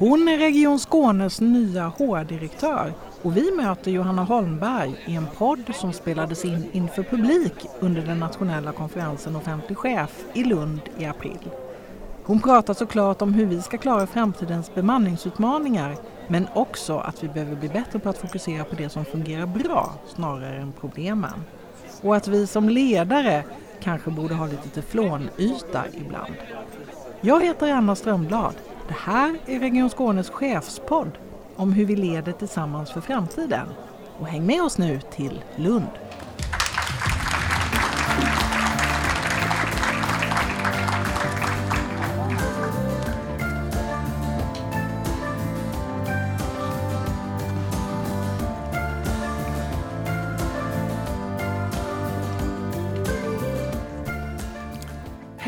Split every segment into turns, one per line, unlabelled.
Hon är Region Skånes nya HR-direktör och vi möter Johanna Holmberg i en podd som spelades in inför publik under den nationella konferensen Offentlig chef i Lund i april. Hon pratar såklart om hur vi ska klara framtidens bemanningsutmaningar men också att vi behöver bli bättre på att fokusera på det som fungerar bra snarare än problemen. Och att vi som ledare kanske borde ha lite teflonyta ibland. Jag heter Anna Strömblad. Det här är Region Skånes chefspodd om hur vi leder tillsammans för framtiden. Och häng med oss nu till Lund.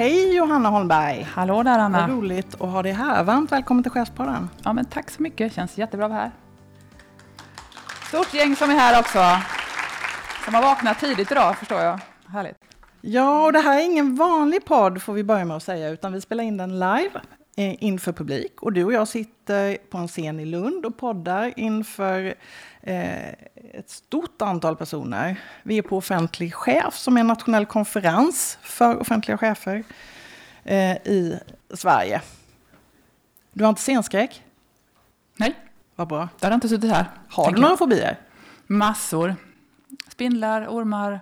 Hej Johanna Holmberg!
Hallå där Anna!
Vad roligt att ha dig här. Varmt välkommen till Chefspodden.
Ja, men tack så mycket, känns jättebra att vara här. Stort gäng som är här också. Som har vaknat tidigt idag förstår jag. Härligt.
Ja, och det här är ingen vanlig podd får vi börja med att säga, utan vi spelar in den live eh, inför publik. Och du och jag sitter på en scen i Lund och poddar inför eh, ett stort antal personer. Vi är på Offentlig chef som är en nationell konferens för offentliga chefer eh, i Sverige. Du har inte scenskräck?
Nej.
Vad bra.
Jag hade inte suttit här.
Har du några fobier?
Massor. Spindlar, ormar,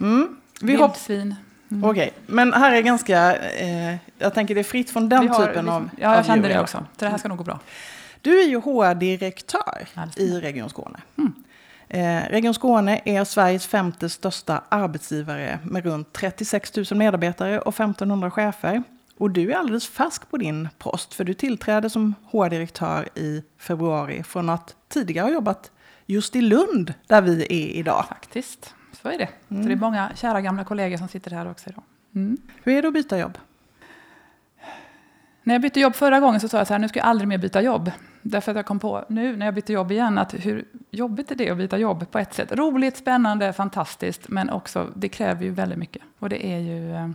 mm.
Vi vildsvin.
Mm. Okej, okay. men här är ganska, eh, jag tänker det är fritt från den
har,
typen av
Ja, jag
av
kände det också. Så det här ska nog gå bra.
Du är ju HR-direktör i Region Skåne. Mm. Eh, Region Skåne är Sveriges femte största arbetsgivare med runt 36 000 medarbetare och 1500 chefer. Och du är alldeles färsk på din post, för du tillträdde som HR-direktör i februari från att tidigare ha jobbat just i Lund, där vi är idag.
Faktiskt, så är det. Mm. Så det är många kära gamla kollegor som sitter här också idag.
Mm. Hur är det att byta jobb?
När jag bytte jobb förra gången så sa jag så här, nu ska jag aldrig mer byta jobb. Därför att jag kom på nu när jag bytte jobb igen att hur jobbigt är det att byta jobb på ett sätt. Roligt, spännande, fantastiskt, men också det kräver ju väldigt mycket. Och det är ju eh,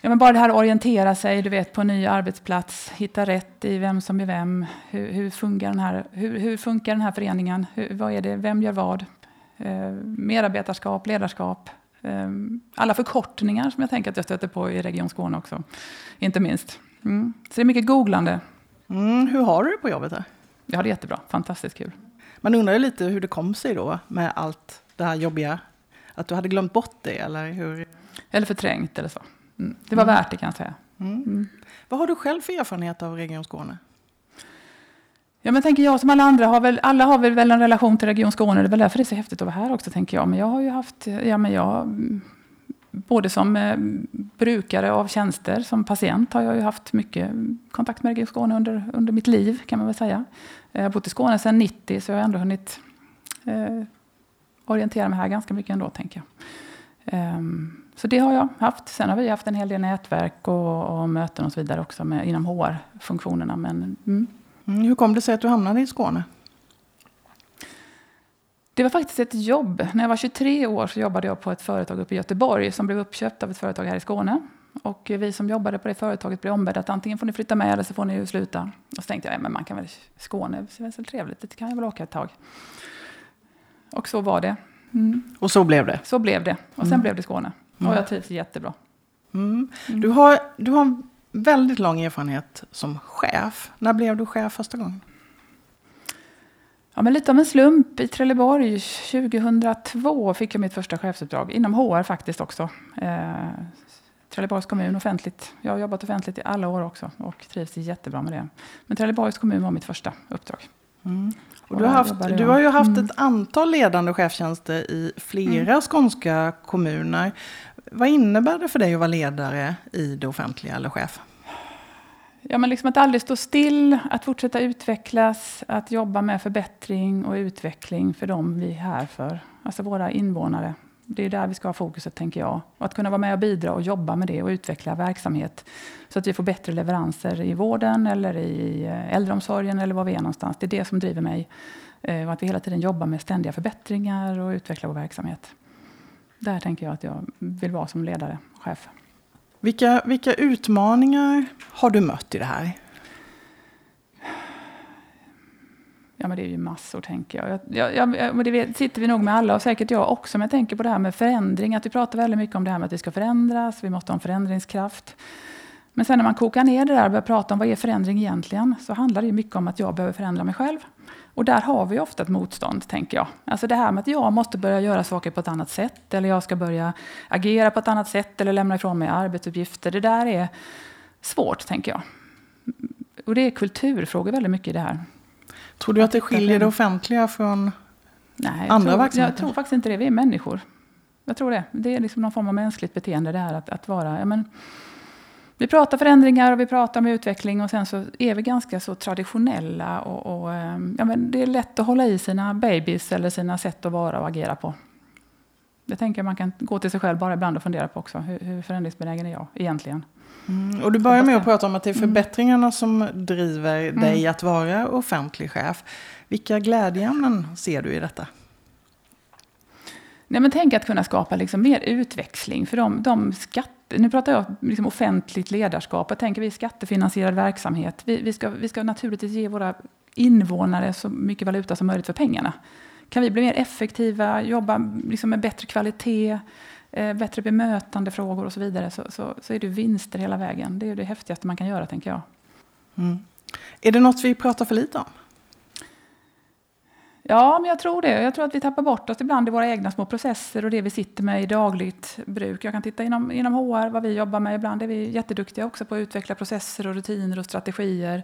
ja, men bara det här att orientera sig, du vet, på en ny arbetsplats, hitta rätt i vem som är vem. Hur, hur funkar, den här, hur, hur funkar den här föreningen? Hur, vad är det? Vem gör vad? Eh, medarbetarskap, ledarskap. Eh, alla förkortningar som jag tänker att jag stöter på i Region Skåne också, inte minst. Mm. Så det är mycket googlande.
Mm, hur har du det på jobbet? Här?
Jag har det jättebra, fantastiskt kul.
Man undrar ju lite hur det kom sig då med allt det här jobbiga. Att du hade glömt bort det eller hur?
Eller förträngt eller så. Mm. Det var mm. värt det kan jag säga.
Mm. mm. Vad har du själv för erfarenhet av Region Skåne?
Ja, men tänker jag som alla andra, har väl, alla har väl en relation till Region Skåne. Det är väl därför det är så häftigt att vara här också, tänker jag. Men jag har ju haft, ja men jag både som eh, brukare av tjänster, som patient har jag ju haft mycket kontakt med Region Skåne under, under mitt liv, kan man väl säga. Eh, jag har bott i Skåne sedan 90, så jag har ändå hunnit eh, orientera mig här ganska mycket ändå, tänker jag. Um, så det har jag haft. Sen har vi haft en hel del nätverk och, och möten och så vidare också med, inom HR-funktionerna. Men, mm.
Mm, hur kom det sig att du hamnade i Skåne?
Det var faktiskt ett jobb. När jag var 23 år så jobbade jag på ett företag uppe i Göteborg som blev uppköpt av ett företag här i Skåne. Och vi som jobbade på det företaget blev ombedda att antingen får ni flytta med eller så får ni sluta. Och så tänkte jag, ja, men man kan väl Skåne, det är väl trevligt, det kan jag väl åka ett tag. Och så var det.
Mm. Och så blev det?
Så blev det. Och sen mm. blev det Skåne. Och jag trivs jättebra.
Mm. Du, har, du har väldigt lång erfarenhet som chef. När blev du chef första gången?
Ja, men lite av en slump. I Trelleborg 2002 fick jag mitt första chefsuppdrag, inom HR faktiskt också. Eh, Trelleborgs kommun offentligt. Jag har jobbat offentligt i alla år också och trivs jättebra med det. Men Trelleborgs kommun var mitt första uppdrag.
Mm. Och du, har haft, du har ju haft mm. ett antal ledande chefstjänster i flera mm. skånska kommuner. Vad innebär det för dig att vara ledare i det offentliga eller chef?
Ja, men liksom att aldrig stå still, att fortsätta utvecklas, att jobba med förbättring och utveckling för dem vi är här för. Alltså våra invånare. Det är där vi ska ha fokuset, tänker jag. Och att kunna vara med och bidra och jobba med det och utveckla verksamhet. Så att vi får bättre leveranser i vården eller i eh, äldreomsorgen eller var vi är någonstans. Det är det som driver mig. Eh, och att vi hela tiden jobbar med ständiga förbättringar och utvecklar vår verksamhet. Där tänker jag att jag vill vara som ledare, chef.
Vilka, vilka utmaningar har du mött i det här?
Ja, men det är ju massor, tänker jag. jag, jag, jag det vet, sitter vi nog med alla, och säkert jag också, men jag tänker på det här med förändring. Att vi pratar väldigt mycket om det här med att vi ska förändras, vi måste ha en förändringskraft. Men sen när man kokar ner det där och börjar prata om vad är förändring egentligen, så handlar det mycket om att jag behöver förändra mig själv. Och där har vi ofta ett motstånd, tänker jag. Alltså det här med att jag måste börja göra saker på ett annat sätt, eller jag ska börja agera på ett annat sätt, eller lämna ifrån mig arbetsuppgifter. Det där är svårt, tänker jag. Och det är kulturfrågor väldigt mycket i det här.
Tror du att det skiljer det offentliga från
Nej,
andra
tror,
verksamheter?
Jag tror faktiskt inte det. Vi är människor. Jag tror det. Det är liksom någon form av mänskligt beteende det här att, att vara... Ja, men, vi pratar förändringar och vi pratar om utveckling och sen så är vi ganska så traditionella. Och, och ja, men det är lätt att hålla i sina babies eller sina sätt att vara och agera på. Det tänker jag man kan gå till sig själv bara ibland och fundera på också. Hur, hur förändringsbenägen är jag egentligen?
Mm, och du börjar med att prata om att det är mm. förbättringarna som driver
Mm.
dig att vara offentlig chef. Vilka glädjeämnen ser du i detta?
Nej, men tänk att kunna skapa liksom mer utväxling för de, de skatter... Nu pratar jag liksom offentligt ledarskap. Jag tänker vi skattefinansierad verksamhet. Vi, vi, ska, vi ska naturligtvis ge våra invånare så mycket valuta som möjligt för pengarna. Kan vi bli mer effektiva, jobba liksom med bättre kvalitet, eh, bättre bemötande frågor och så vidare, så, så, så är det vinster hela vägen. Det är det häftigaste man kan göra, tänker jag.
Mm. Är det något vi pratar för lite om?
Ja, men jag tror det. Jag tror att vi tappar bort oss ibland i våra egna små processer och det vi sitter med i dagligt bruk. Jag kan titta inom, inom HR, vad vi jobbar med. Ibland är vi jätteduktiga också på att utveckla processer och rutiner och strategier.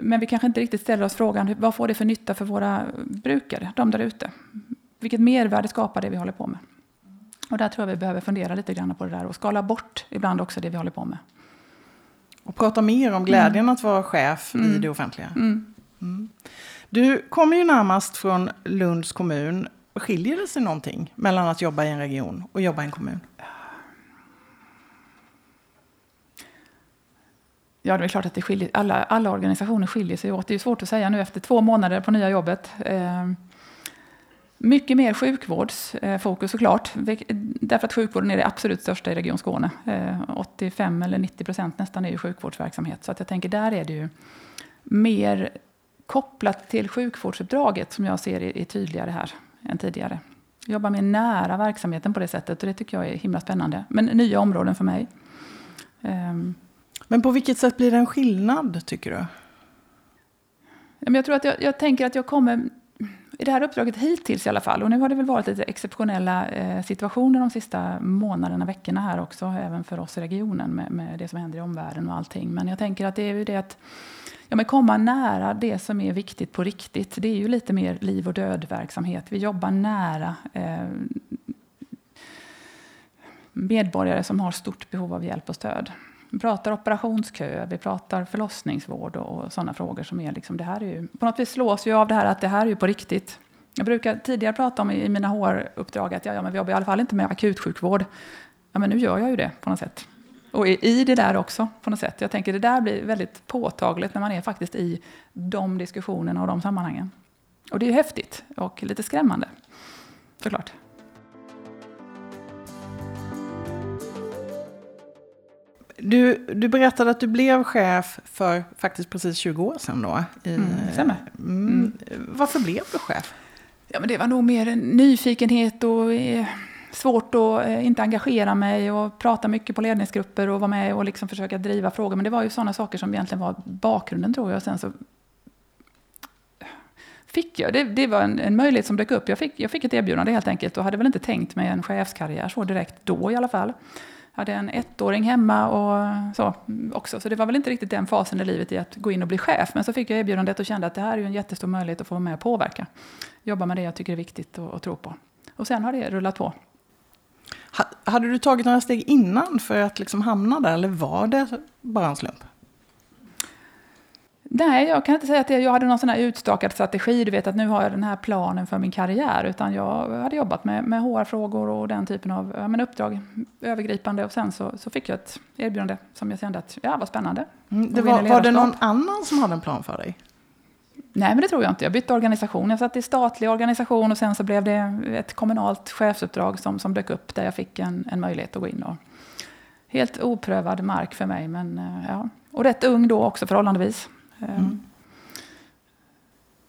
Men vi kanske inte riktigt ställer oss frågan, vad får det för nytta för våra brukare, de där ute? Vilket mervärde skapar det vi håller på med? Och där tror jag vi behöver fundera lite grann på det där och skala bort ibland också det vi håller på med.
Och prata mer om glädjen att vara chef i det offentliga.
Mm.
Du kommer ju närmast från Lunds kommun. Skiljer det sig någonting mellan att jobba i en region och jobba i en kommun?
Ja, det är klart att det skiljer, alla, alla organisationer skiljer sig åt. Det är svårt att säga nu efter två månader på nya jobbet. Eh, mycket mer sjukvårdsfokus eh, såklart. Därför att sjukvården är det absolut största i Region Skåne. Eh, 85 eller 90 procent nästan är ju sjukvårdsverksamhet. Så att jag tänker där är det ju mer kopplat till sjukvårdsuppdraget som jag ser är, tydligare här än tidigare. Jobba mer nära verksamheten på det sättet och det tycker jag är himla spännande. Men nya områden för mig. Um,
Men på vilket sätt blir det en skillnad tycker du?
jag tror att jag, jag tänker att jag kommer i det här uppdraget hittills i alla fall, och nu har det väl varit lite exceptionella eh, situationer de sista månaderna, veckorna här också, även för oss i regionen med, med, det som händer i omvärlden och allting. Men jag tänker att det är ju det att ja, men komma nära det som är viktigt på riktigt. Det är ju lite mer liv och död verksamhet. Vi jobbar nära eh, medborgare som har stort behov av hjälp och stöd. Vi pratar operationsköer, vi pratar förlossningsvård och, och sådana frågor som är liksom, det här är ju, på något vis slås ju av det här att det här är ju på riktigt. Jag brukar tidigare prata om i, i mina HR-uppdrag att ja, ja, men vi jobbar i alla fall inte med akutsjukvård. Ja, men nu gör jag ju det på något sätt. Och i, i det där också på något sätt. Jag tänker det där blir väldigt påtagligt när man är faktiskt i de diskussionerna och de sammanhangen. Och det är häftigt och lite skrämmande, såklart.
Du, du berättade att du blev chef för faktiskt precis 20 år sedan då. I,
Mm, stämmer.
Mm. Varför blev du chef?
Ja, men det var nog mer en nyfikenhet och eh, svårt att eh, inte engagera mig och prata mycket på ledningsgrupper och vara med och liksom försöka driva frågor. Men det var ju sådana saker som egentligen var bakgrunden tror jag. Och sen så fick jag, det, det var en, en möjlighet som dök upp. Jag fick, jag fick ett erbjudande helt enkelt och hade väl inte tänkt mig en chefskarriär så direkt då i alla fall. Jag hade en ettåring hemma och så också. Så det var väl inte riktigt den fasen i livet i att gå in och bli chef. Men så fick jag erbjudandet och kände att det här är ju en jättestor möjlighet att få vara med och påverka. Jobba med det jag tycker är viktigt och, och tro på. Och sen har det rullat på.
Ha, hade du tagit några steg innan för att liksom hamna där eller var det bara en slump?
Nej, jag kan inte säga att jag hade någon sån här utstakad strategi, du vet att nu har jag den här planen för min karriär, utan jag hade jobbat med, med HR-frågor och den typen av ja, men uppdrag, övergripande, och sen så, så fick jag ett erbjudande som jag kände att, ja, var spännande.
Mm, det var, var det någon annan som hade en plan för dig?
Nej, men det tror jag inte. Jag bytte organisation. Jag satt i statlig organisation och sen så blev det ett kommunalt chefsuppdrag som, som dök upp där jag fick en, en möjlighet att gå in. Och, helt oprövad mark för mig, men ja, och rätt ung då också förhållandevis. Mm.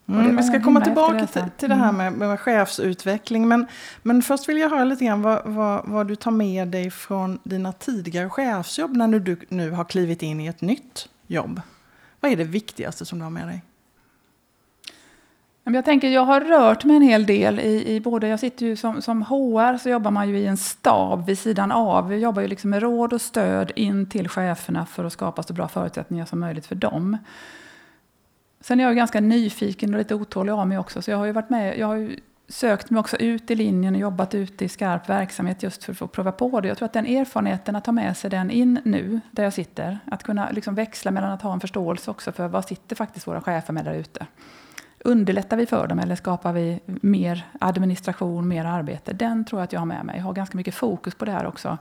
Mm, vi ska komma tillbaka till, till det här mm. med, med chefsutveckling. Men, men först vill jag höra lite grann vad, vad, vad, du tar med dig från dina tidigare chefsjobb när du nu har klivit in i ett nytt jobb. Vad är det viktigaste som du har med dig?
Jag tänker, jag har rört mig en hel del i, i både, jag sitter ju som, som HR så jobbar man ju i en stab vid sidan av. Vi jobbar ju liksom med råd och stöd in till cheferna för att skapa så bra förutsättningar som möjligt för dem. Sen är jag ganska nyfiken och lite otålig av mig också, så jag har ju varit med, jag har ju sökt mig också ut i linjen och jobbat ute i skarp verksamhet just för att få prova på det. Jag tror att den erfarenheten, att ta med sig den in nu, där jag sitter, att kunna liksom växla mellan att ha en förståelse också för vad sitter faktiskt våra chefer med där ute. Underlättar vi för dem eller skapar vi mer administration, mer arbete? Den tror jag att jag har med mig. Jag har ganska mycket fokus på det här också.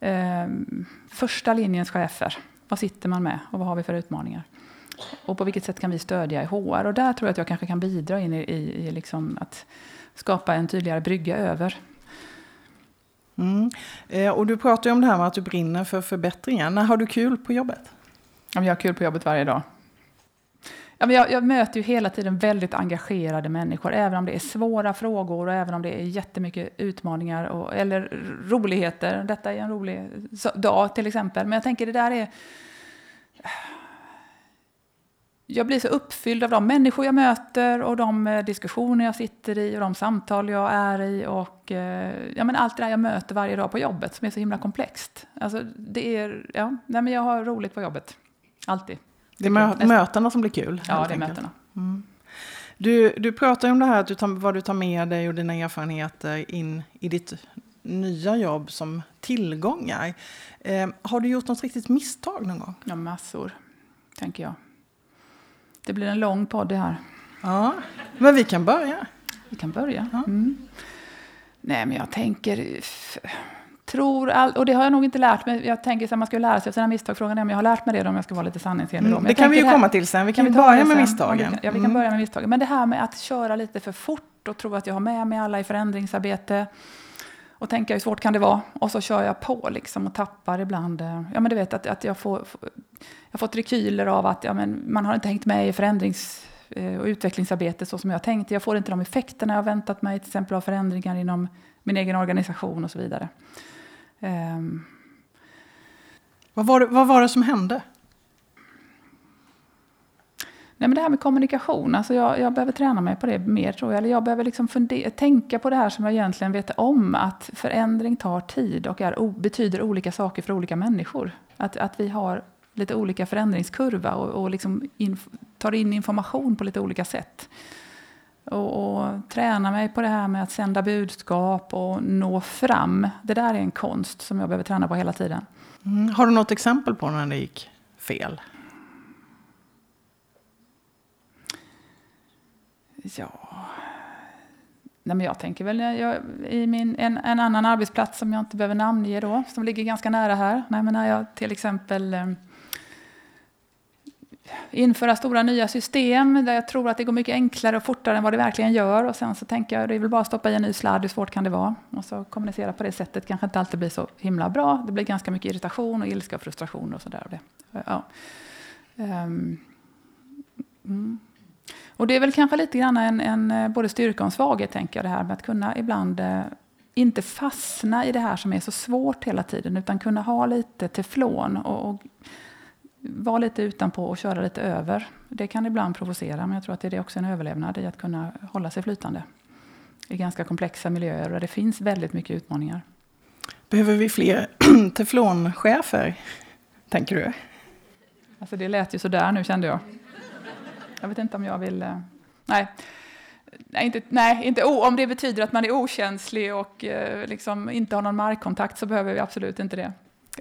Ehm, första linjens chefer, vad sitter man med och vad har vi för utmaningar? Och på vilket sätt kan vi stödja i HR? Och där tror jag att jag kanske kan bidra in i, i, i liksom att skapa en tydligare brygga över.
Mm. Eh, och du pratar ju om det här med att du brinner för förbättringar. När har du kul på jobbet?
jag har kul på jobbet varje dag jag, jag, möter ju hela tiden väldigt engagerade människor, även om det är svåra frågor och även om det är jättemycket utmaningar och, eller roligheter. Detta är en rolig dag till exempel. Men jag tänker det där är jag blir så uppfylld av de människor jag möter och de eh, diskussioner jag sitter i och de samtal jag är i och eh, ja, men allt det där jag möter varje dag på jobbet som är så himla komplext. Alltså, det är, ja, nej, men jag har roligt på jobbet. Alltid.
Det är mö mötena som blir kul?
Ja, det är mötena.
Mm. Du, du pratar om det här, att du tar, vad du tar med dig och dina erfarenheter in i ditt nya jobb som tillgångar. Eh, har du gjort något riktigt misstag någon gång?
Ja, massor, tänker jag. Det blir en lång podd det här.
Ja, men vi kan börja.
Vi kan börja. Ja. Mm. Nej, men jag tänker... Tror all, och det har jag nog inte lärt mig. Jag tänker att man ska lära sig av sina misstag. Frågan är om jag har lärt mig det om jag ska vara lite sanningsenlig. Mm,
det kan vi ju komma till sen. Vi kan, kan vi börja med misstagen.
Ja, vi kan mm. börja med misstagen. Men det här med att köra lite för fort och tro att jag har med mig alla i förändringsarbete och tänka hur svårt kan det vara? Och så kör jag på liksom och tappar ibland. Eh, ja, men du vet att, att jag får jag fått rekyler av att ja, men man har inte hängt med i förändrings eh, och utvecklingsarbete så som jag tänkte. Jag får inte de effekterna jag väntat mig, till exempel av förändringar inom min egen organisation och så vidare. Um.
Vad, var det, vad var det som hände?
Nej, men det här med kommunikation, alltså jag, jag behöver träna mig på det mer tror jag. Eller jag behöver liksom fundera, tänka på det här som jag egentligen vet om. Att förändring tar tid och är, betyder olika saker för olika människor. Att, att vi har lite olika förändringskurva och, och liksom inf tar in information på lite olika sätt. Och, och träna mig på det här med att sända budskap och nå fram. Det där är en konst som jag behöver träna på hela tiden.
Mm. Har du något exempel på när det gick fel?
Ja... Nej, men jag tänker väl jag, i min, en, en, annan arbetsplats som jag inte behöver namnge då, som ligger ganska nära här. Nej, men när jag till exempel eh, införa stora nya system där jag tror att det går mycket enklare och fortare än vad det verkligen gör. Och sen så tänker jag det är väl bara att stoppa i en ny sladd, hur svårt kan det vara? Och så kommunicera på det sättet kanske inte alltid blir så himla bra. Det blir ganska mycket irritation och ilska och frustration och sådär. Ja. Um. Mm. Och det är väl kanske lite grann en, en eh, både styrka och en svaghet, tänker jag, det här med att kunna ibland eh, inte fastna i det här som är så svårt hela tiden, utan kunna ha lite teflon och, och vara lite utanpå och köra lite över. Det kan ibland provocera, men jag tror att det är också en överlevnad i att kunna hålla sig flytande i ganska komplexa miljöer där det finns väldigt mycket utmaningar.
Behöver vi fler teflonchefer, tänker du?
Alltså det lät ju sådär nu kände jag. Jag vet inte om jag vill... Eh, nej. Nej, inte, nej inte, om det betyder att man är okänslig och eh, liksom inte har någon markkontakt så behöver vi absolut inte det.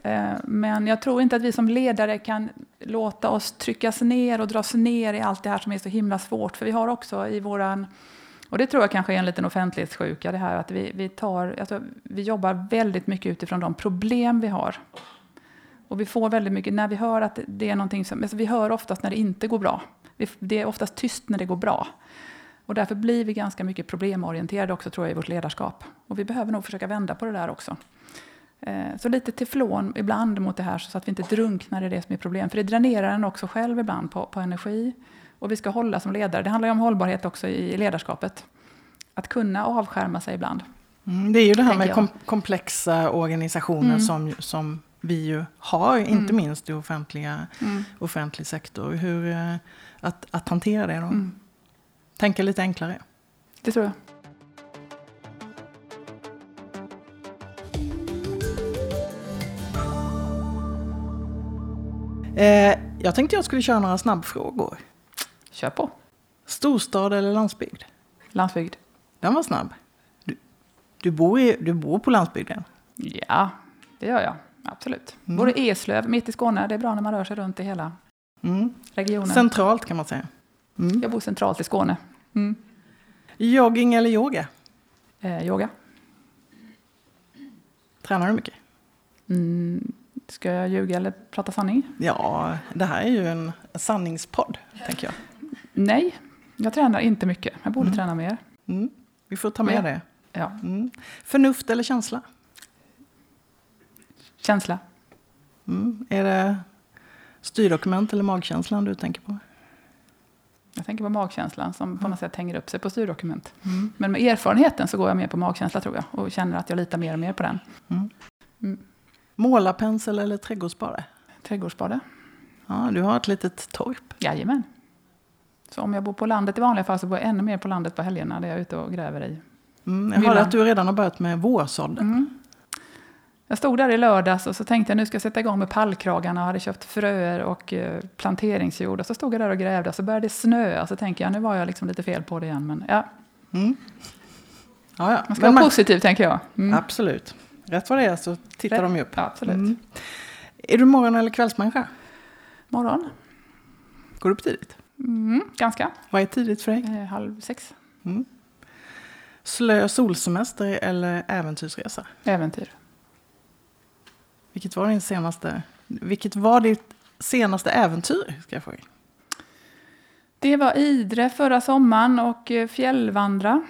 Eh, men jag tror inte att vi som ledare kan låta oss tryckas ner och dras ner i allt det här som är så himla svårt. För vi har också i våran, och det tror jag kanske är en liten offentlighetssjuka, det här att vi, vi, tar, alltså, vi jobbar väldigt mycket utifrån de problem vi har. Och vi får väldigt mycket, när vi hör att det är någonting som, alltså vi hör oftast när det inte går bra. Det är oftast tyst när det går bra. Och därför blir vi ganska mycket problemorienterade också tror jag i vårt ledarskap. Och vi behöver nog försöka vända på det där också. Eh, så lite teflon ibland mot det här så att vi inte drunknar i det som är problem. För det dränerar en också själv ibland på, på energi. Och vi ska hålla som ledare. Det handlar ju om hållbarhet också i ledarskapet. Att kunna avskärma sig ibland.
Mm, det är ju det här med kom komplexa organisationer mm. som, som vi ju har, inte mm. minst i offentliga, mm. offentlig sektor. Hur, eh, att, att hantera det då. Mm. Tänka lite enklare.
Det tror jag.
Eh, jag tänkte jag skulle köra några snabbfrågor.
Kör på.
Storstad eller landsbygd?
Landsbygd.
Den var snabb. Du, du, bor, i, du bor på landsbygden?
Ja, det gör jag. Absolut. Mm. Bor i Eslöv, mitt i Skåne. Det är bra när man rör sig runt i hela mm. regionen.
Centralt kan man säga.
Mm. Jag bor centralt i Skåne. Mm.
Jogging eller yoga?
Eh, yoga.
Tränar du mycket?
Mm, Ska jag ljuga eller prata sanning?
Ja, det här är ju en sanningspodd, tänker jag.
Nej, jag tränar inte mycket. Jag borde mm. träna mer.
Mm. Vi får ta med ja. det.
Ja.
Mm. Förnuft eller känsla?
Känsla.
Mm. Är det styrdokument eller magkänslan du tänker på?
Jag tänker på magkänslan som på något sätt hänger upp sig på styrdokument. Mm. Men med erfarenheten så går jag mer på magkänsla tror jag och känner att jag litar mer och mer på den.
Målarpensel eller trädgårdsspade?
Trädgårdsspade.
Ja, du har ett litet torp?
Jajamän. Så om jag bor på landet i vanliga fall så bor jag ännu mer på landet på helgerna där jag är ute och gräver i.
Mm, jag hörde att du redan har börjat med vårsådden. Mm.
Jag stod där i lördags och så tänkte jag nu ska jag sätta igång med pallkragarna och hade köpt fröer och eh, planteringsjord. Och så stod jag där och grävde och så började det snöa. Så tänkte jag nu var jag liksom lite fel på det igen. Men ja. Mm. Ja, ja. Man ska men vara man... positiv tänker jag.
Mm. Absolut. Rätt vad det är så tittar Rätt. de ju upp.
Ja, absolut. Mm.
Är du morgon eller kvällsmänniska?
Morgon.
Går du upp tidigt?
Mm, ganska.
Vad är tidigt för dig?
Eh, halv sex. Mm.
Slö solsemester eller äventyrsresa?
Äventyr.
Vilket var din senaste, vilket var ditt senaste äventyr? Ska jag fråga.
Det var Idre förra sommaren och eh, fjällvandra.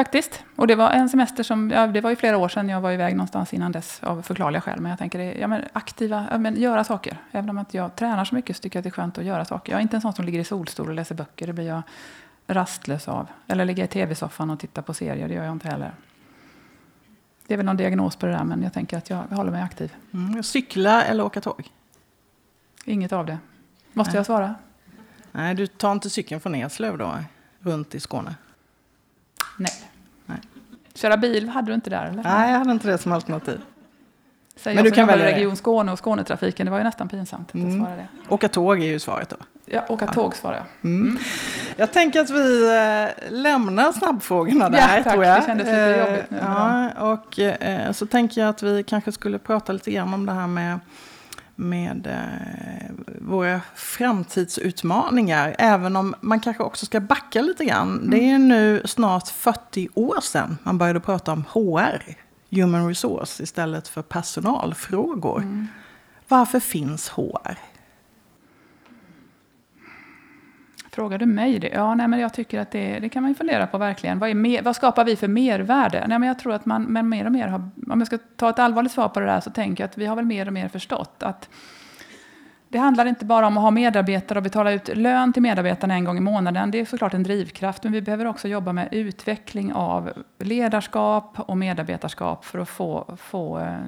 Faktiskt. Och det var en semester som, ja, det var ju flera år sedan jag var iväg någonstans innan dess av förklarliga skäl. Men jag tänker, ja, men aktiva, ja, men göra saker. Även om inte jag tränar så mycket så tycker jag att det är skönt att göra saker. Jag är inte en sån som ligger i solstol och läser böcker. Det blir jag rastlös av. Eller ligga i tv-soffan och titta på serier. Det gör jag inte heller. Det är väl någon diagnos på det där, men jag tänker att jag håller mig aktiv.
Mm, cykla eller åka tåg?
Inget av det. Måste Nej. jag svara?
Nej, du tar inte cykeln från Eslöv då, runt i Skåne?
Nej. Köra bil hade du inte där? Eller?
Nej, jag hade inte det som alternativ.
Säger Men du kan välja Region Skåne och Skånetrafiken, det var ju nästan pinsamt att mm. svara det.
Åka tåg är ju svaret då.
Ja, åka ja. tåg svarar jag. Mm. Mm.
Jag tänker att vi äh, lämnar snabbfrågorna där, ja, tack. tror jag.
Det kändes lite äh, jobbigt nu.
Ja, och äh, så tänker jag att vi kanske skulle prata lite grann om det här med med eh, våra framtidsutmaningar. Även om man kanske också ska backa lite grann. Mm. Det är nu snart 40 år sedan man började prata om HR, Human Resource, istället för personalfrågor. Mm. Varför finns HR?
Frågar du mig det? Ja, nej, men jag tycker att det, det kan man ju fundera på verkligen. Vad, är mer, vad skapar vi för mervärde? Nej, men jag tror att man men mer och mer har, om jag ska ta ett allvarligt svar på det där så tänker jag att vi har väl mer och mer förstått att det handlar inte bara om att ha medarbetare och betala ut lön till medarbetarna en gång i månaden. Det är såklart en drivkraft, men vi behöver också jobba med utveckling av ledarskap och medarbetarskap för att få, få eh,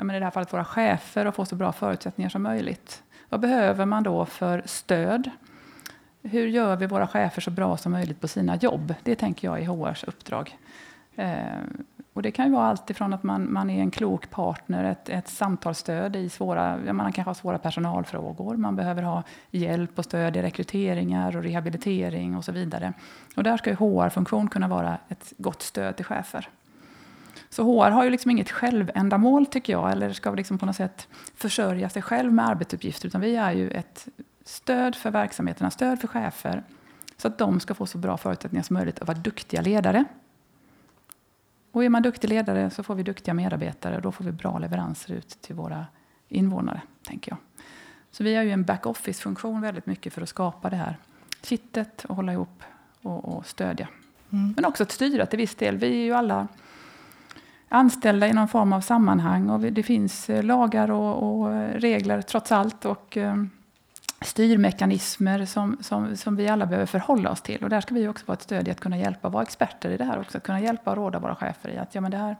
i det här fallet våra chefer att få så bra förutsättningar som möjligt. Vad behöver man då för stöd? Hur gör vi våra chefer så bra som möjligt på sina jobb? Det tänker jag är HRs uppdrag. Eh, och det kan ju vara allt ifrån att man, man är en klok partner, ett, ett samtalsstöd i svåra, man kanske har svåra personalfrågor, man behöver ha hjälp och stöd i rekryteringar och rehabilitering och så vidare. Och där ska ju HR-funktion kunna vara ett gott stöd till chefer. Så HR har ju liksom inget självändamål tycker jag, eller ska liksom på något sätt försörja sig själv med arbetsuppgifter, utan vi är ju ett stöd för verksamheterna, stöd för chefer, så att de ska få så bra förutsättningar som möjligt att vara duktiga ledare. Och är man duktig ledare så får vi duktiga medarbetare och då får vi bra leveranser ut till våra invånare, tänker jag. Så vi har ju en back-office-funktion väldigt mycket för att skapa det här kittet och hålla ihop och, och stödja. Mm. Men också att styra till viss del. Vi är ju alla anställda i någon form av sammanhang och det finns lagar och, och regler trots allt och eh, styrmekanismer som, som, som vi alla behöver förhålla oss till. Och där ska vi också vara ett stöd i att kunna hjälpa, vara experter i det här också, att kunna hjälpa och råda våra chefer i att ja, men det här,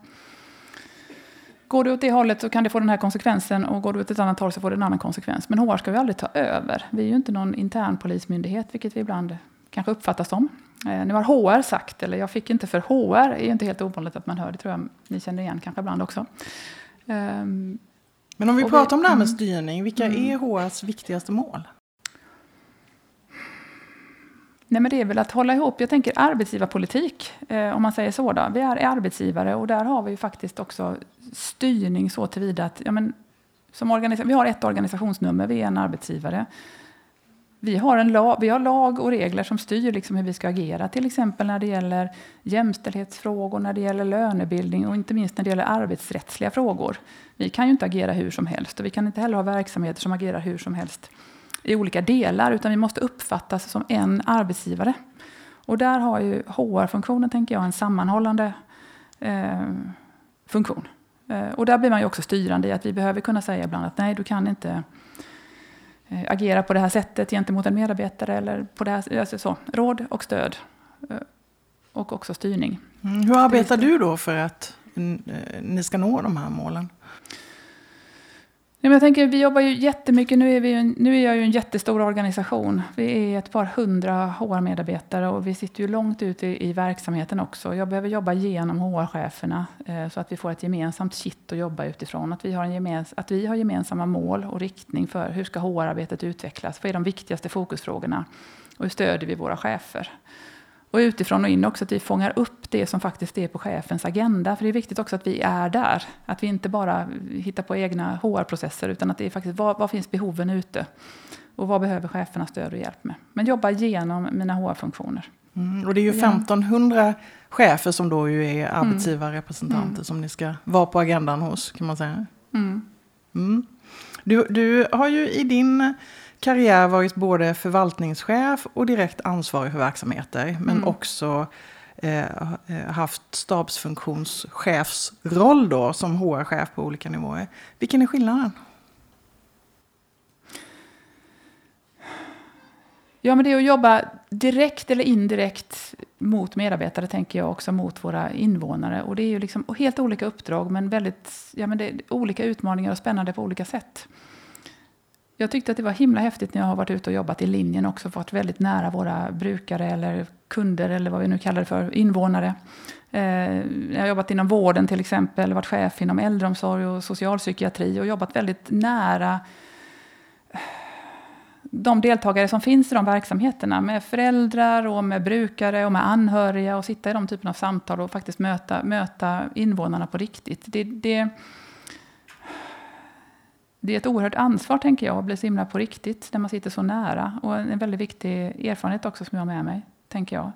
Går du åt det hållet så kan det få den här konsekvensen och går du åt ett annat håll så får det en annan konsekvens. Men HR ska vi aldrig ta över. Vi är ju inte någon intern polismyndighet, vilket vi ibland kanske uppfattas som. Eh, nu har HR sagt, eller jag fick inte för HR, är ju inte helt ovanligt att man hör, det tror jag ni känner igen kanske ibland också.
Um, men om vi pratar vi, om det här med mm. styrning, vilka mm. är HRs viktigaste mål?
Nej, men det är väl att hålla ihop, jag tänker arbetsgivarpolitik, eh, om man säger så. Då. Vi är arbetsgivare och där har vi ju faktiskt också styrning så tillvida att ja, men, som vi har ett organisationsnummer, vi är en arbetsgivare. Vi har, en lag, vi har lag och regler som styr liksom hur vi ska agera, till exempel när det gäller jämställdhetsfrågor, när det gäller lönebildning och inte minst när det gäller arbetsrättsliga frågor. Vi kan ju inte agera hur som helst och vi kan inte heller ha verksamheter som agerar hur som helst i olika delar, utan vi måste uppfattas som en arbetsgivare. Och där har ju HR-funktionen, tänker jag, en sammanhållande eh, funktion. Eh, och där blir man ju också styrande i att vi behöver kunna säga ibland att nej, du kan inte Eh, agera på det här sättet gentemot en medarbetare eller på det här, alltså så, råd och stöd. Eh, och också styrning.
Mm, hur arbetar du då för att eh, ni ska nå de här målen?
Men jag tänker, vi jobbar ju jättemycket, nu är, vi en, nu är jag ju en jättestor organisation. Vi är ett par hundra HR-medarbetare och vi sitter ju långt ute i, i verksamheten också. Jag behöver jobba genom HR-cheferna eh, så att vi får ett gemensamt kitt att jobba utifrån. Att vi, har en gemens, att vi har gemensamma mål och riktning för hur ska HR-arbetet utvecklas? Vad är de viktigaste fokusfrågorna? Och hur stödjer vi våra chefer? Och utifrån och in också att vi fångar upp det som faktiskt är på chefens agenda. För det är viktigt också att vi är där. Att vi inte bara hittar på egna HR-processer utan att det är faktiskt vad, vad finns behoven ute? Och vad behöver cheferna stöd och hjälp med? Men jobba genom mina HR-funktioner.
Mm, och det är ju 1500 chefer som då ju är mm. arbetsgivarrepresentanter mm. som ni ska vara på agendan hos kan man säga. Mm. mm. Du, du har ju i din karriär varit både förvaltningschef och direkt ansvarig för verksamheter. Men mm. också eh, haft stabsfunktionschefsroll då som HR-chef på olika nivåer. Vilken är skillnaden?
Ja, men det är att jobba direkt eller indirekt mot medarbetare, tänker jag också mot våra invånare. Och det är ju liksom helt olika uppdrag, men väldigt ja, men det olika utmaningar och spännande på olika sätt. Jag tyckte att det var himla häftigt när jag har varit ute och jobbat i linjen också, varit väldigt nära våra brukare eller kunder eller vad vi nu kallar det för, invånare. Eh, jag har jobbat inom vården till exempel, varit chef inom äldreomsorg och socialpsykiatri och jobbat väldigt nära eh, de deltagare som finns i de verksamheterna med föräldrar och med brukare och med anhöriga och sitta i de typerna av samtal och faktiskt möta, möta invånarna på riktigt. Det, det, det är ett oerhört ansvar, tänker jag, att bli så himla på riktigt när man sitter så nära. Och en väldigt viktig erfarenhet också som jag har med mig, tänker jag.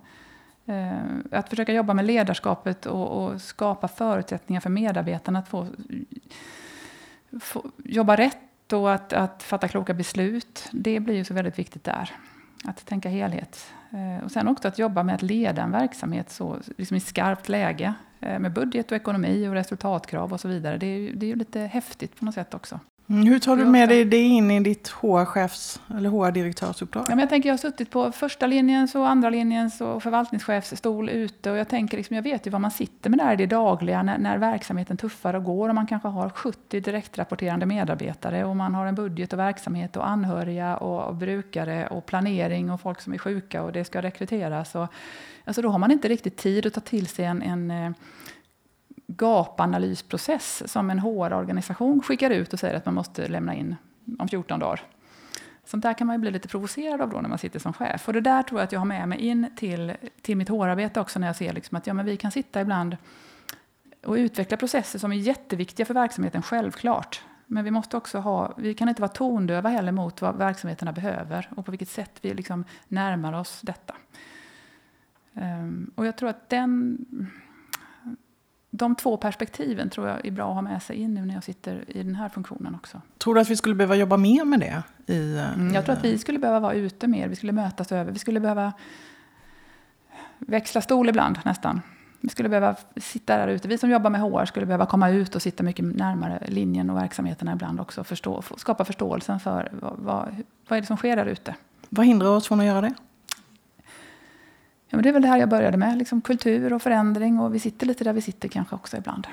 Eh, att försöka jobba med ledarskapet och, och skapa förutsättningar för medarbetarna att få, få jobba rätt och att, att, fatta kloka beslut. Det blir ju så väldigt viktigt där. Att tänka helhet. Eh, och sen också att jobba med att leda en verksamhet så, liksom i skarpt läge. Eh, med budget och ekonomi och resultatkrav och så vidare. Det är, det är ju lite häftigt på något sätt också.
Mm, hur tar du med dig det in i ditt HR-chefs eller HR-direktörsuppdrag?
Ja, jag, tänker, jag har suttit på första linjens och andra linjens och förvaltningschefsstol ute och jag tänker liksom, jag vet ju vad man sitter med där i det dagliga när, när verksamheten tuffar och går och man kanske har 70 direktrapporterande medarbetare och man har en budget och verksamhet och anhöriga och, och brukare och planering och folk som är sjuka och det ska rekryteras. Och, alltså då har man inte riktigt tid att ta till sig en, en eh, gapanalysprocess som en HR-organisation skickar ut och säger att man måste lämna in om 14 dagar. Sånt där kan man ju bli lite provocerad av då när man sitter som chef. Och det där tror jag att jag har med mig in till, till mitt HR-arbete också när jag ser liksom att ja, men vi kan sitta ibland och utveckla processer som är jätteviktiga för verksamheten, självklart. Men vi måste också ha, vi kan inte vara tondöva heller mot vad verksamheterna behöver och på vilket sätt vi liksom närmar oss detta. Um, och jag tror att den de två perspektiven tror jag är bra att ha med sig in nu när jag sitter i den här funktionen också.
Tror du att vi skulle behöva jobba mer med det? I,
mm, jag tror att vi skulle behöva vara ute mer, vi skulle mötas över, vi skulle behöva växla stol ibland nästan. Vi skulle behöva sitta där ute. Vi som jobbar med HR skulle behöva komma ut och sitta mycket närmare linjen och verksamheterna ibland också. Förstå, skapa förståelsen för vad, vad, vad är det som sker där ute.
Vad hindrar oss från att göra det?
Ja, men det är väl det här jag började med. Liksom kultur och förändring. Och vi sitter lite där vi sitter kanske också ibland.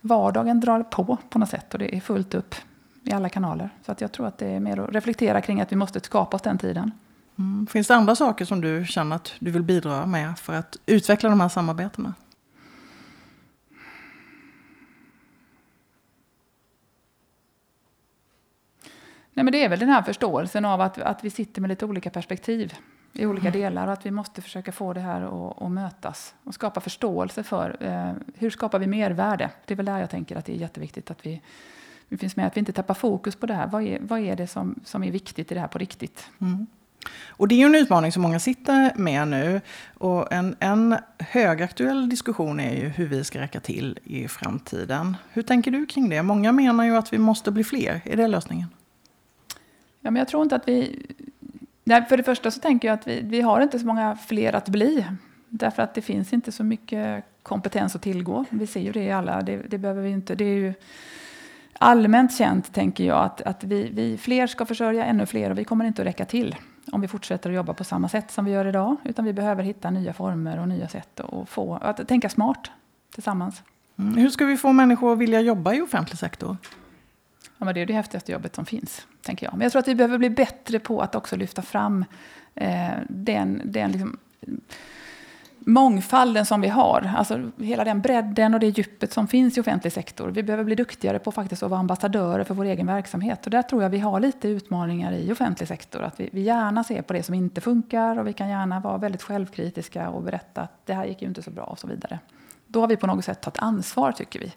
Vardagen drar på på något sätt och det är fullt upp i alla kanaler. Så att jag tror att det är mer att reflektera kring att vi måste skapa oss den tiden.
Mm. Finns det andra saker som du känner att du vill bidra med för att utveckla de här samarbetena?
Nej, men det är väl den här förståelsen av att, att vi sitter med lite olika perspektiv i olika mm. delar och att vi måste försöka få det här att, att mötas och skapa förståelse för eh, hur skapar vi mervärde. Det är väl där jag tänker att det är jätteviktigt att vi, vi finns med, att vi inte tappar fokus på det här. Vad är, vad är det som, som är viktigt i det här på riktigt? Mm.
Och det är ju en utmaning som många sitter med nu. Och en, en högaktuell diskussion är ju hur vi ska räcka till i framtiden. Hur tänker du kring det? Många menar ju att vi måste bli fler. Är det lösningen?
Ja, men jag tror inte att vi... Nej, för det första så tänker jag att vi, vi har inte så många fler att bli. Därför att det finns inte så mycket kompetens att tillgå. Vi ser ju det i alla. Det, det behöver vi inte. Det är ju allmänt känt, tänker jag, att, att vi, vi fler ska försörja ännu fler och vi kommer inte att räcka till om vi fortsätter att jobba på samma sätt som vi gör idag. Utan vi behöver hitta nya former och nya sätt att, få, att tänka smart tillsammans.
Mm. Hur ska vi få människor att vilja jobba i offentlig sektor?
Ja, men det är det häftigaste jobbet som finns, tänker jag. Men jag tror att vi behöver bli bättre på att också lyfta fram eh, den, den liksom, mångfalden som vi har. Alltså hela den bredden och det djupet som finns i offentlig sektor. Vi behöver bli duktigare på faktiskt att vara ambassadörer för vår egen verksamhet. Och där tror jag vi har lite utmaningar i offentlig sektor. Att vi, vi gärna ser på det som inte funkar och vi kan gärna vara väldigt självkritiska och berätta att det här gick ju inte så bra och så vidare. Då har vi på något sätt tagit ansvar tycker vi.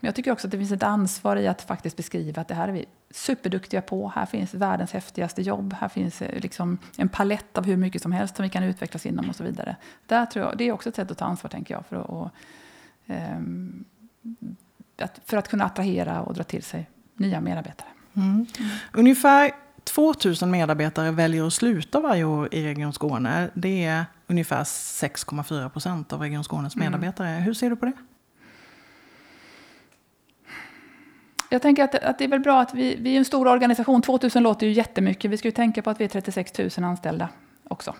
Men jag tycker också att det finns ett ansvar i att faktiskt beskriva att det här är vi superduktiga på. Här finns världens häftigaste jobb. Här finns eh, liksom en palett av hur mycket som helst som vi kan utvecklas inom och så vidare. Där tror jag, det är också ett sätt att ta ansvar, tänker jag, för att, och, um, att, för att kunna attrahera och dra till sig nya medarbetare. Mm.
Mm. Ungefär 2000 medarbetare väljer att sluta varje år i Region Skåne. Det är ungefär 6,4 procent av Region Skånes mm. medarbetare. Mm. Hur ser du på det?
Jag tänker att, att det är väl bra att vi, vi är en stor organisation. 2000 låter ju jättemycket. Vi ska ju tänka på att vi är 36 000 anställda också.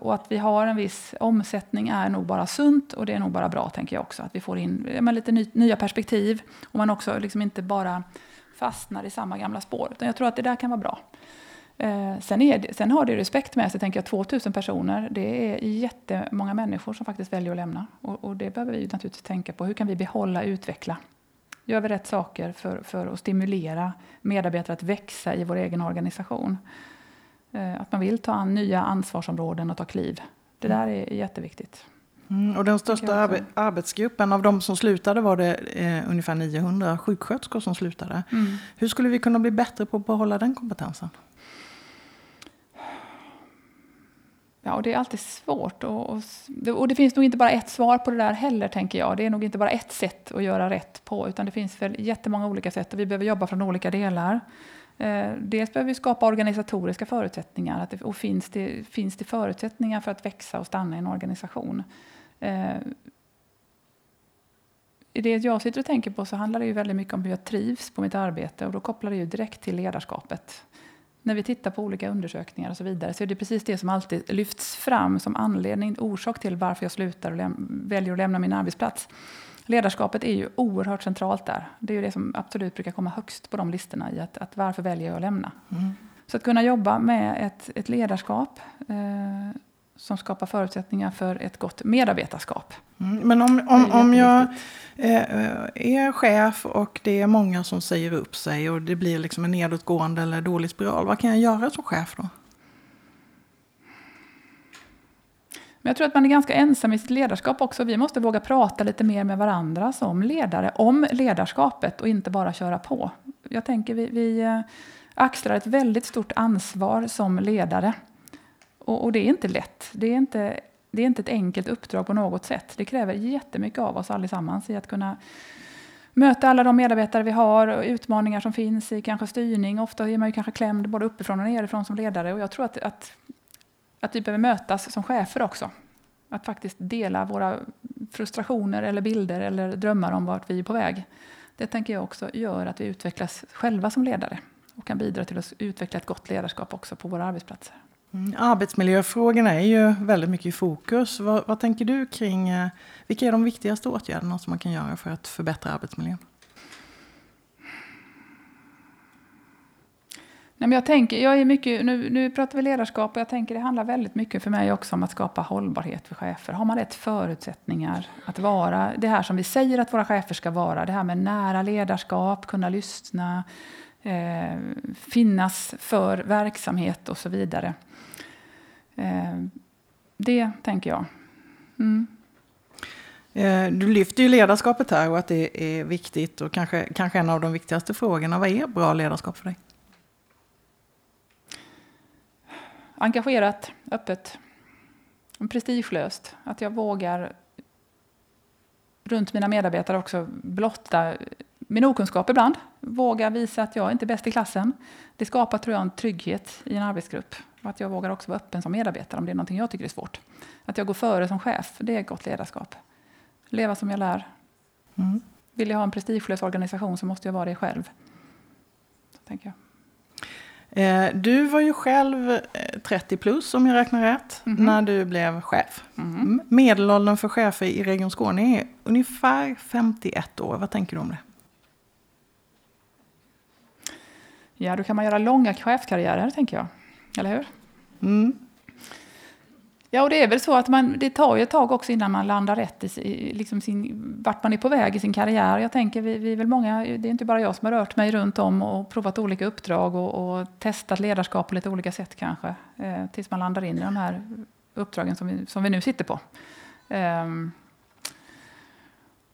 Och att vi har en viss omsättning är nog bara sunt och det är nog bara bra, tänker jag också. Att vi får in ja, lite ny, nya perspektiv och man också liksom inte bara fastnar i samma gamla spår. Utan jag tror att det där kan vara bra. Eh, sen, är, sen har det respekt med sig, tänker jag, 2000 personer. Det är jättemånga människor som faktiskt väljer att lämna. Och, och det behöver vi naturligtvis tänka på. Hur kan vi behålla, utveckla Gör vi rätt saker för, för att stimulera medarbetare att växa i vår egen organisation? Eh, att man vill ta an nya ansvarsområden och ta kliv. Det där är jätteviktigt.
Mm, och den största arbe arbetsgruppen, av de som slutade var det eh, ungefär 900 sjuksköterskor som slutade. Mm. Hur skulle vi kunna bli bättre på att behålla den kompetensen?
Ja, och det är alltid svårt. Och, och, och, det finns nog inte bara ett svar på det där heller, tänker jag. Det är nog inte bara ett sätt att göra rätt på, utan det finns väl jättemånga olika sätt och vi behöver jobba från olika delar. Eh, dels behöver vi skapa organisatoriska förutsättningar. Att det, och finns det, finns det förutsättningar för att växa och stanna i en organisation? Eh, I det jag sitter och tänker på så handlar det ju väldigt mycket om hur jag trivs på mitt arbete och då kopplar det ju direkt till ledarskapet när vi tittar på olika undersökningar och så vidare så är det precis det som alltid lyfts fram som anledning, orsak till varför jag slutar och väljer att lämna min arbetsplats. Ledarskapet är ju oerhört centralt där. Det är ju det som absolut brukar komma högst på de listorna i att, att varför väljer jag att lämna. Mm. Så att kunna jobba med ett, ett ledarskap eh, som skapar förutsättningar för ett gott medarbetarskap.
Mm, men om, om, om jag eh, är chef och det är många som säger upp sig och det blir liksom en nedåtgående eller dålig spiral, vad kan jag göra som chef då?
Men jag tror att man är ganska ensam i sitt ledarskap också. Vi måste våga prata lite mer med varandra som ledare om ledarskapet och inte bara köra på. Jag tänker vi, vi eh, axlar ett väldigt stort ansvar som ledare och, och, det är inte lätt. Det är inte, det är inte ett enkelt uppdrag på något sätt. Det kräver jättemycket av oss allesammans i att kunna möta alla de medarbetare vi har och utmaningar som finns i kanske styrning. Ofta är man ju kanske klämd både uppifrån och nerifrån som ledare. Och jag tror att, att, att vi behöver mötas som chefer också. Att faktiskt dela våra frustrationer eller bilder eller drömmar om vart vi är på väg. Det tänker jag också gör att vi utvecklas själva som ledare och kan bidra till att utveckla ett gott ledarskap också på våra arbetsplatser.
Mm, arbetsmiljöfrågorna är ju väldigt mycket i fokus. Vad, vad tänker du kring eh, vilka är de viktigaste åtgärderna som man kan göra för att förbättra arbetsmiljön?
Nej, men jag, tänker, jag är mycket, nu, nu pratar vi ledarskap och jag tänker det handlar väldigt mycket för mig också om att skapa hållbarhet för chefer. Har man rätt förutsättningar att vara det här som vi säger att våra chefer ska vara, det här med nära ledarskap, kunna lyssna, eh, finnas för verksamhet och så vidare. Eh, det tänker jag. Mm.
Eh, du lyfter ju ledarskapet här och att det är viktigt och kanske, kanske en av de viktigaste frågorna. Vad är bra ledarskap för dig?
engagerat, öppet, prestigelöst. Att jag vågar runt mina medarbetare också blotta min okunskap ibland. Våga visa att jag inte är bäst i klassen. Det skapar tror jag en trygghet i en arbetsgrupp. Och att jag vågar också vara öppen som medarbetare om det är någonting jag tycker är svårt. Att jag går före som chef, det är gott ledarskap. Leva som jag lär. Mm. Vill jag ha en prestigelös organisation så måste jag vara det själv. Så tänker jag.
Eh, du var ju själv 30 eh, plus om jag räknar rätt mm -hmm. när du blev chef. Mhm. Mm. Medelåldern för chefer i Region Skåne är ungefär 51 år. Vad tänker du om det?
Ja, då kan man göra långa chefskarriärer, tänker jag. Eller hur? Mm. Ja, och det är väl så att man, det tar ju ett tag också innan man landar rätt i liksom sin, vart man är på väg i sin karriär. Jag tänker, vi, vi är väl många, det är inte bara jag som har rört mig runt om och provat olika uppdrag och, och testat ledarskap på lite olika sätt kanske. Eh, tills man landar in i de här uppdragen som vi, som vi nu sitter på. Um,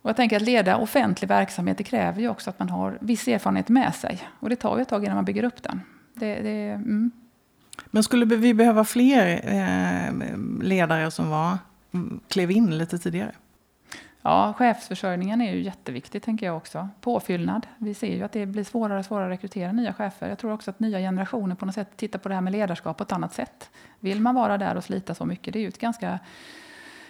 och jag tänker att leda offentlig verksamhet det kräver ju också att man har viss erfarenhet med sig. Och det tar ju ett tag innan man bygger upp den. Det, det, mm.
Men skulle vi behöva fler eh, ledare som var, mm, klev in lite tidigare?
Ja, chefsförsörjningen är ju jätteviktig, tänker jag också. Påfyllnad. Vi ser ju att det blir svårare och svårare att rekrytera nya chefer. Jag tror också att nya generationer på något sätt tittar på det här med ledarskap på ett annat sätt. Vill man vara där och slita så mycket? Det är ju ett ganska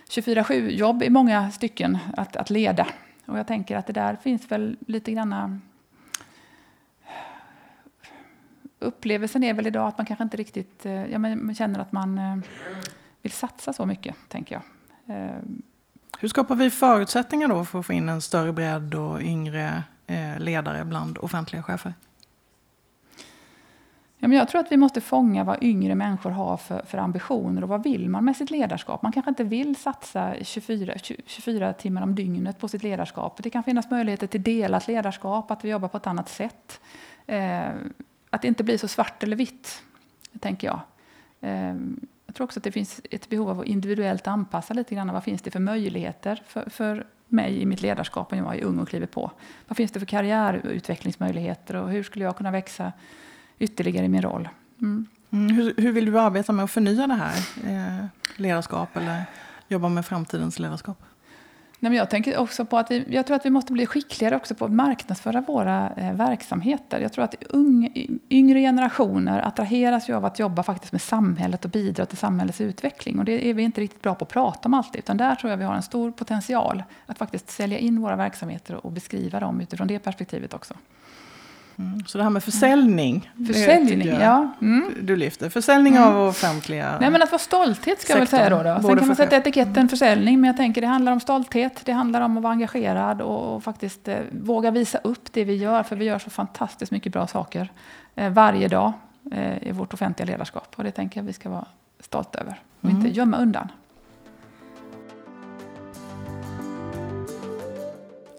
24-7 jobb i många stycken att, att leda. Och jag tänker att det där finns väl lite granna upplevelsen är väl idag att man kanske inte riktigt eh, ja, man känner att man eh, vill satsa så mycket, tänker jag. Eh,
Hur skapar vi förutsättningar då för att få in en större bredd och yngre ledare bland offentliga chefer?
Ja, men jag tror att vi måste fånga vad yngre människor har för, för, ambitioner och vad vill man med sitt ledarskap. Man kanske inte vill satsa 24, 24 timmar om dygnet på sitt ledarskap. Det kan finnas möjligheter till delat ledarskap, att vi jobbar på ett annat sätt. Att det inte blir så svart eller vitt, tänker jag. Ehm, jag tror också att det finns ett behov av att individuellt anpassa lite grann. Vad finns det för möjligheter för, för mig i mitt ledarskap när jag är ung och kliver på? Vad finns det för karriärutvecklingsmöjligheter och hur skulle jag kunna växa ytterligare i min roll?
Mm. Mm, hur, hur, vill du arbeta med att förnya det här eh, ledarskap eller jobba med framtidens ledarskap?
Nej, men jag tänker också på att vi, jag tror att vi måste bli skickligare också på att marknadsföra våra eh, verksamheter. Jag tror att ung, yngre generationer attraheras ju av att jobba faktiskt med samhället och bidra till samhällets utveckling. Och det är vi inte riktigt bra på att prata om alltid. Utan där tror jag vi har en stor potential att faktiskt sälja in våra verksamheter och beskriva dem utifrån det perspektivet också.
Mm. Så det här med försäljning.
Försäljning, ja.
Mm. Du lyfter. Försäljning mm. av offentliga
Nej, men att vara stolthet ska jag väl säga då. då. Sen kan man sätta etiketten försäljning, men jag tänker det handlar om stolthet. Det handlar om att vara engagerad och, och faktiskt eh, våga visa upp det vi gör. För vi gör så fantastiskt mycket bra saker eh, varje dag eh, i vårt offentliga ledarskap. Och det tänker jag vi ska vara stolta över. Och inte mm. gömma undan.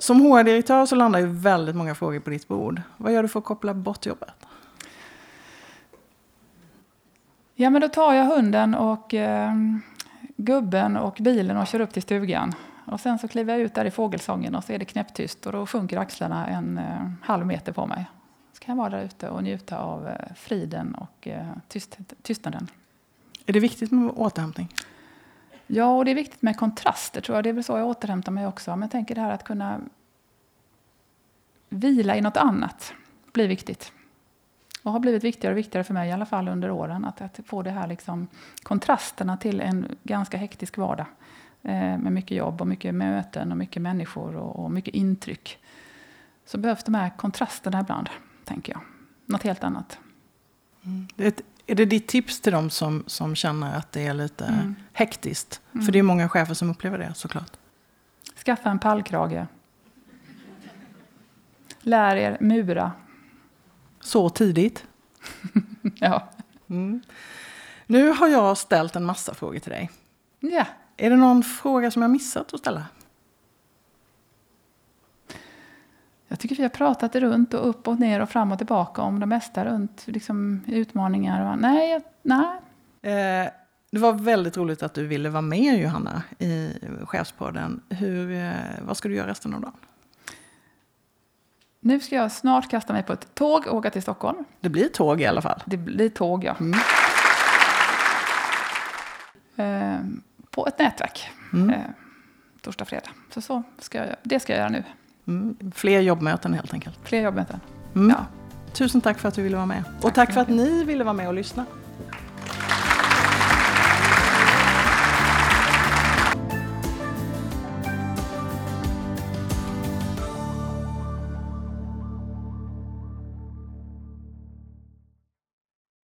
Som HR-direktör så landar ju väldigt många frågor på ditt bord. Vad gör du för att koppla bort jobbet?
Ja, men då tar jag hunden och eh, gubben och bilen och kör upp till stugan. Och sen så kliver jag ut där i fågelsången och så är det knäpptyst och då sjunker axlarna en eh, halv meter på mig. Så kan jag vara där ute och njuta av eh, friden och eh, tyst, tystnaden.
Är det viktigt med återhämtning?
Ja, och det är viktigt med kontraster tror jag. Det är väl så jag återhämtar mig också. Men jag tänker det här att kunna vila i något annat blir viktigt. Och har blivit viktigare och viktigare för mig i alla fall under åren. Att, att få det här liksom, kontrasterna till en ganska hektisk vardag. eh, med mycket jobb och mycket möten och mycket människor och, och mycket intryck. Så behövs de här kontrasterna ibland, tänker jag. Något helt annat.
Mm. Det, är det ditt tips till dem som, som känner att det är lite mm. hektiskt? Mm. För det är många chefer som upplever det såklart.
Skaffa en pallkrage. Lär er mura.
Så tidigt?
ja.
Mm. Nu har jag ställt en massa frågor till dig.
Ja.
Är det någon fråga som jag missat att ställa?
Jag tycker vi har pratat runt och upp och ner och fram och tillbaka om det mesta runt liksom, utmaningar. Och, nej, nej.
Eh, det var väldigt roligt att du ville vara med Johanna i Chefspodden. Hur, eh, vad ska du göra resten av dagen?
Nu ska jag snart kasta mig på ett tåg och åka till Stockholm.
Det blir tåg i alla fall.
Det blir tåg, ja. Mm. Eh, på ett nätverk. Mm. Eh, torsdag, fredag. Så, så ska jag, det ska jag göra nu.
Mm. Fler jobbmöten helt enkelt.
Fler jobbmöten,
mm. ja. Tusen tack för att du ville vara med. Tack och tack för att ni ville vara med och lyssna.